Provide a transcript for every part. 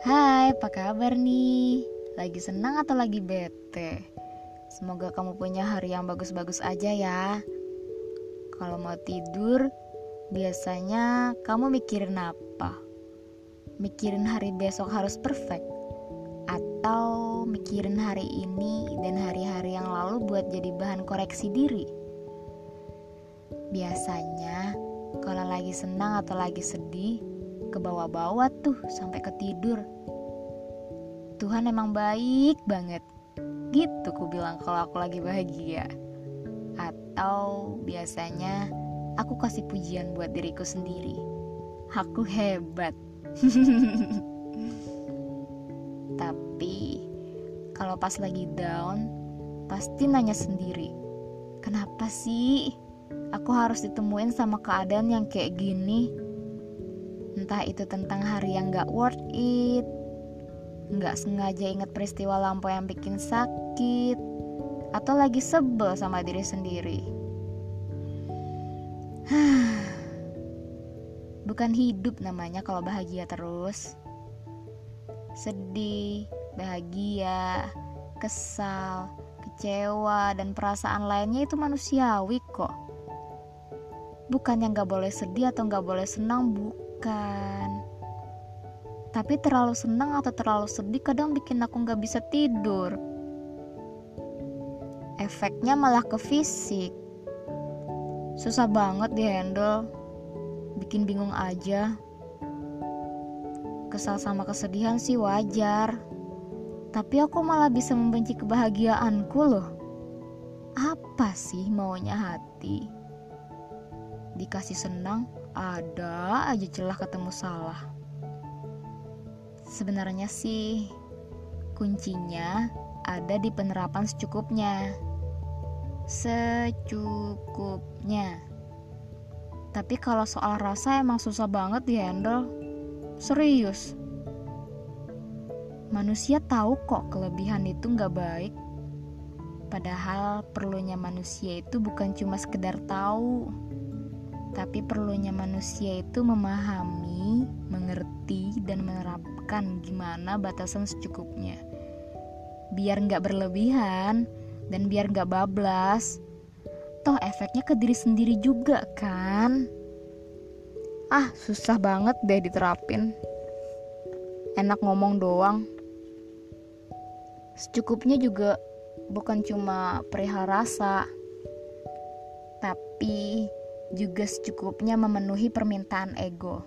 Hai, apa kabar nih? Lagi senang atau lagi bete? Semoga kamu punya hari yang bagus-bagus aja ya. Kalau mau tidur, biasanya kamu mikirin apa? Mikirin hari besok harus perfect? Atau mikirin hari ini dan hari-hari yang lalu buat jadi bahan koreksi diri? Biasanya, kalau lagi senang atau lagi sedih, ke bawah-bawah tuh sampai ke tidur. Tuhan emang baik banget. Gitu ku bilang kalau aku lagi bahagia. Atau biasanya aku kasih pujian buat diriku sendiri. Aku hebat. Tapi kalau pas lagi down, pasti nanya sendiri. Kenapa sih aku harus ditemuin sama keadaan yang kayak gini? Entah itu tentang hari yang gak worth it Gak sengaja inget peristiwa lampu yang bikin sakit Atau lagi sebel sama diri sendiri. Bukan hidup namanya kalau bahagia terus. Sedih, bahagia, kesal, kecewa, dan perasaan lainnya itu manusiawi kok. Bukan yang gak boleh sedih atau gak boleh senang, bukan kan? Tapi terlalu senang atau terlalu sedih kadang bikin aku nggak bisa tidur. Efeknya malah ke fisik. Susah banget di handle bikin bingung aja. Kesal sama kesedihan sih wajar. Tapi aku malah bisa membenci kebahagiaanku loh. Apa sih maunya hati? Dikasih senang ada aja celah ketemu salah. Sebenarnya sih kuncinya ada di penerapan secukupnya. Secukupnya. Tapi kalau soal rasa emang susah banget di handle. Serius. Manusia tahu kok kelebihan itu nggak baik. Padahal perlunya manusia itu bukan cuma sekedar tahu, tapi perlunya manusia itu memahami, mengerti, dan menerapkan gimana batasan secukupnya. Biar nggak berlebihan dan biar nggak bablas. Toh efeknya ke diri sendiri juga kan? Ah, susah banget deh diterapin. Enak ngomong doang. Secukupnya juga bukan cuma perihal rasa, tapi juga secukupnya memenuhi permintaan ego.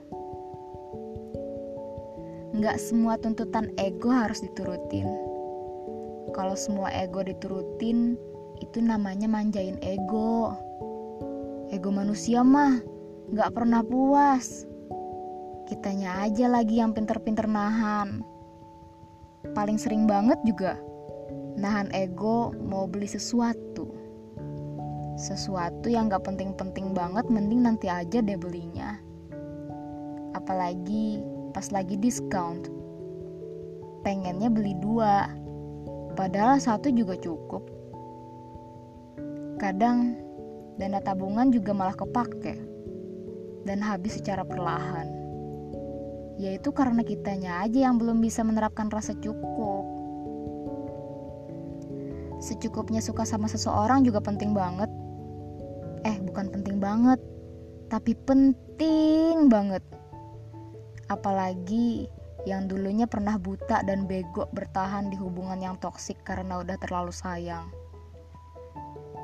Nggak semua tuntutan ego harus diturutin. Kalau semua ego diturutin, itu namanya manjain ego. Ego manusia mah nggak pernah puas. Kitanya aja lagi yang pinter-pinter nahan. Paling sering banget juga nahan ego mau beli sesuatu sesuatu yang gak penting-penting banget mending nanti aja deh belinya. Apalagi pas lagi diskon pengennya beli dua padahal satu juga cukup. Kadang dana tabungan juga malah kepake dan habis secara perlahan. Yaitu karena kitanya aja yang belum bisa menerapkan rasa cukup. Secukupnya suka sama seseorang juga penting banget banget, tapi penting banget. Apalagi yang dulunya pernah buta dan bego bertahan di hubungan yang toksik karena udah terlalu sayang.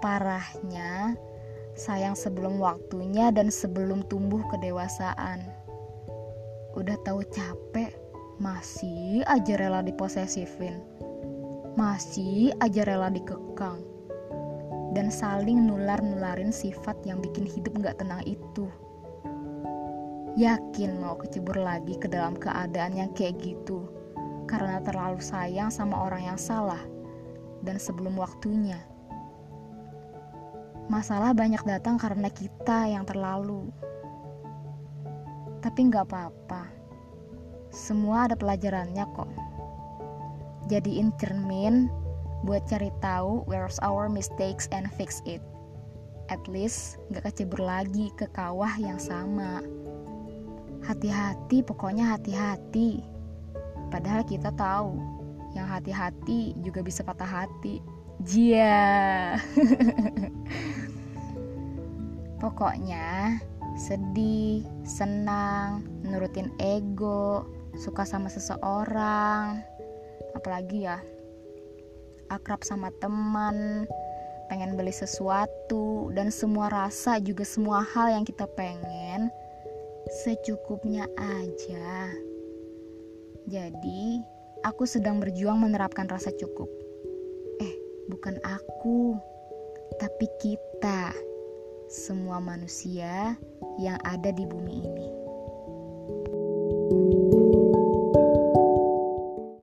Parahnya, sayang sebelum waktunya dan sebelum tumbuh kedewasaan. Udah tahu capek, masih aja rela diposesifin. Masih aja rela dikekang dan saling nular-nularin sifat yang bikin hidup gak tenang itu. Yakin mau kecebur lagi ke dalam keadaan yang kayak gitu karena terlalu sayang sama orang yang salah dan sebelum waktunya. Masalah banyak datang karena kita yang terlalu. Tapi gak apa-apa. Semua ada pelajarannya kok. Jadiin cermin buat cari tahu where's our mistakes and fix it. At least gak kecebur lagi ke kawah yang sama. Hati-hati, pokoknya hati-hati. Padahal kita tahu yang hati-hati juga bisa patah hati. Jia. Pokoknya sedih, senang, nurutin ego, suka sama seseorang, apalagi ya akrab sama teman, pengen beli sesuatu dan semua rasa juga semua hal yang kita pengen secukupnya aja. Jadi, aku sedang berjuang menerapkan rasa cukup. Eh, bukan aku, tapi kita semua manusia yang ada di bumi ini. thank you